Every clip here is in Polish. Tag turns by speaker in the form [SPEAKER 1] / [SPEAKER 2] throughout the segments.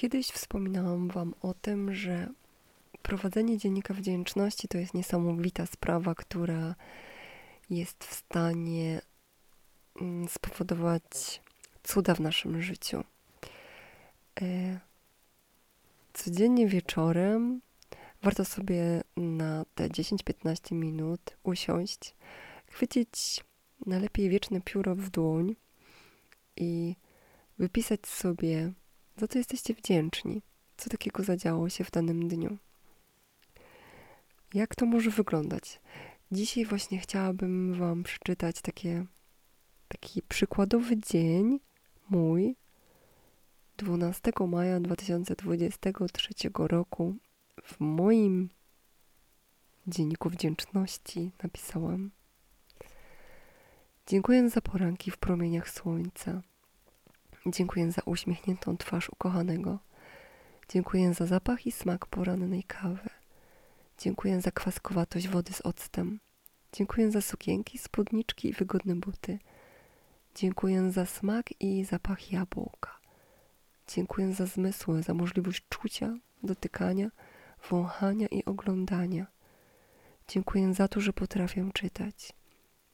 [SPEAKER 1] Kiedyś wspominałam Wam o tym, że prowadzenie dziennika wdzięczności to jest niesamowita sprawa, która jest w stanie mm, spowodować cuda w naszym życiu. E, codziennie wieczorem warto sobie na te 10-15 minut usiąść, chwycić najlepiej wieczne pióro w dłoń i wypisać sobie, za co jesteście wdzięczni, co takiego zadziało się w danym dniu. Jak to może wyglądać? Dzisiaj właśnie chciałabym Wam przeczytać takie, taki przykładowy dzień mój 12 maja 2023 roku w moim dzienniku wdzięczności napisałam Dziękuję za poranki w promieniach słońca. Dziękuję za uśmiechniętą twarz ukochanego. Dziękuję za zapach i smak porannej kawy. Dziękuję za kwaskowatość wody z octem. Dziękuję za sukienki, spódniczki i wygodne buty. Dziękuję za smak i zapach jabłka. Dziękuję za zmysły, za możliwość czucia, dotykania, wąchania i oglądania. Dziękuję za to, że potrafię czytać.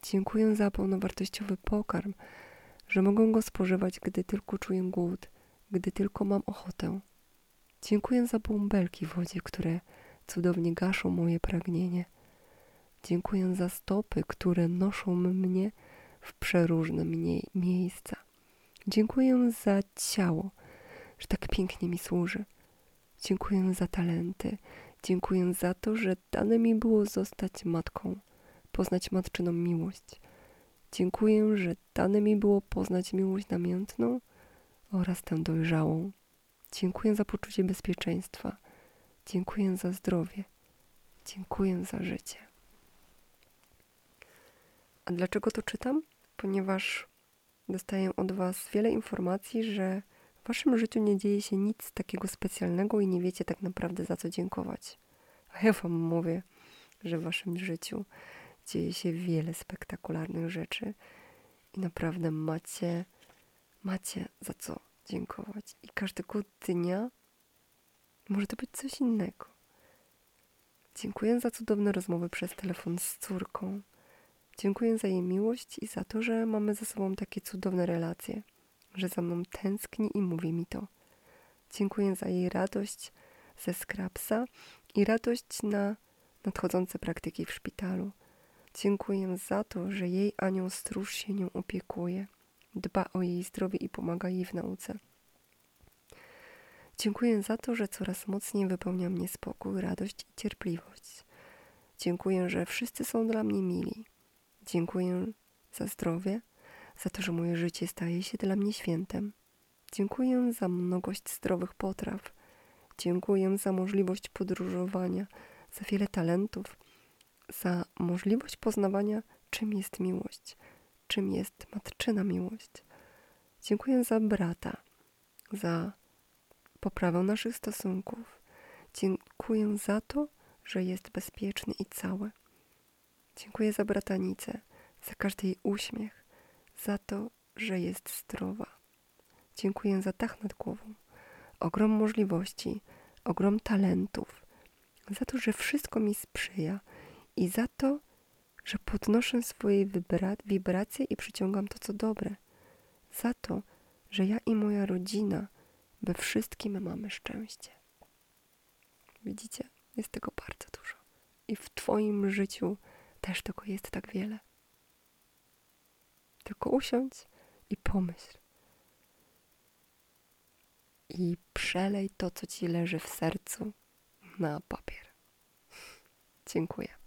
[SPEAKER 1] Dziękuję za pełnowartościowy pokarm, że mogę go spożywać, gdy tylko czuję głód, gdy tylko mam ochotę. Dziękuję za bąbelki w wodzie, które cudownie gaszą moje pragnienie. Dziękuję za stopy, które noszą mnie w przeróżne miejsca. Dziękuję za ciało, że tak pięknie mi służy. Dziękuję za talenty. Dziękuję za to, że dane mi było zostać matką, poznać matczyną miłość. Dziękuję, że dane mi było poznać miłość namiętną oraz tę dojrzałą. Dziękuję za poczucie bezpieczeństwa. Dziękuję za zdrowie. Dziękuję za życie. A dlaczego to czytam? Ponieważ dostaję od Was wiele informacji, że w Waszym życiu nie dzieje się nic takiego specjalnego i nie wiecie tak naprawdę za co dziękować. A ja Wam mówię, że w Waszym życiu dzieje się wiele spektakularnych rzeczy i naprawdę macie, macie za co dziękować. I każdego dnia może to być coś innego. Dziękuję za cudowne rozmowy przez telefon z córką. Dziękuję za jej miłość i za to, że mamy ze sobą takie cudowne relacje, że za mną tęskni i mówi mi to. Dziękuję za jej radość ze skrapsa i radość na nadchodzące praktyki w szpitalu. Dziękuję za to, że jej anioł stróż się nią opiekuje, dba o jej zdrowie i pomaga jej w nauce. Dziękuję za to, że coraz mocniej wypełnia mnie spokój, radość i cierpliwość. Dziękuję, że wszyscy są dla mnie mili. Dziękuję za zdrowie, za to, że moje życie staje się dla mnie świętem. Dziękuję za mnogość zdrowych potraw. Dziękuję za możliwość podróżowania, za wiele talentów, za możliwość poznawania, czym jest miłość, czym jest matczyna miłość. Dziękuję za brata, za poprawę naszych stosunków. Dziękuję za to, że jest bezpieczny i cały. Dziękuję za bratanicę, za każdy jej uśmiech, za to, że jest zdrowa. Dziękuję za dach nad głową, ogrom możliwości, ogrom talentów, za to, że wszystko mi sprzyja i za to, że podnoszę swoje wibracje i przyciągam to, co dobre. Za to, że ja i moja rodzina we wszystkim mamy szczęście. Widzicie, jest tego bardzo dużo. I w Twoim życiu też tego jest tak wiele. Tylko usiądź i pomyśl. I przelej to, co ci leży w sercu, na papier. Dziękuję.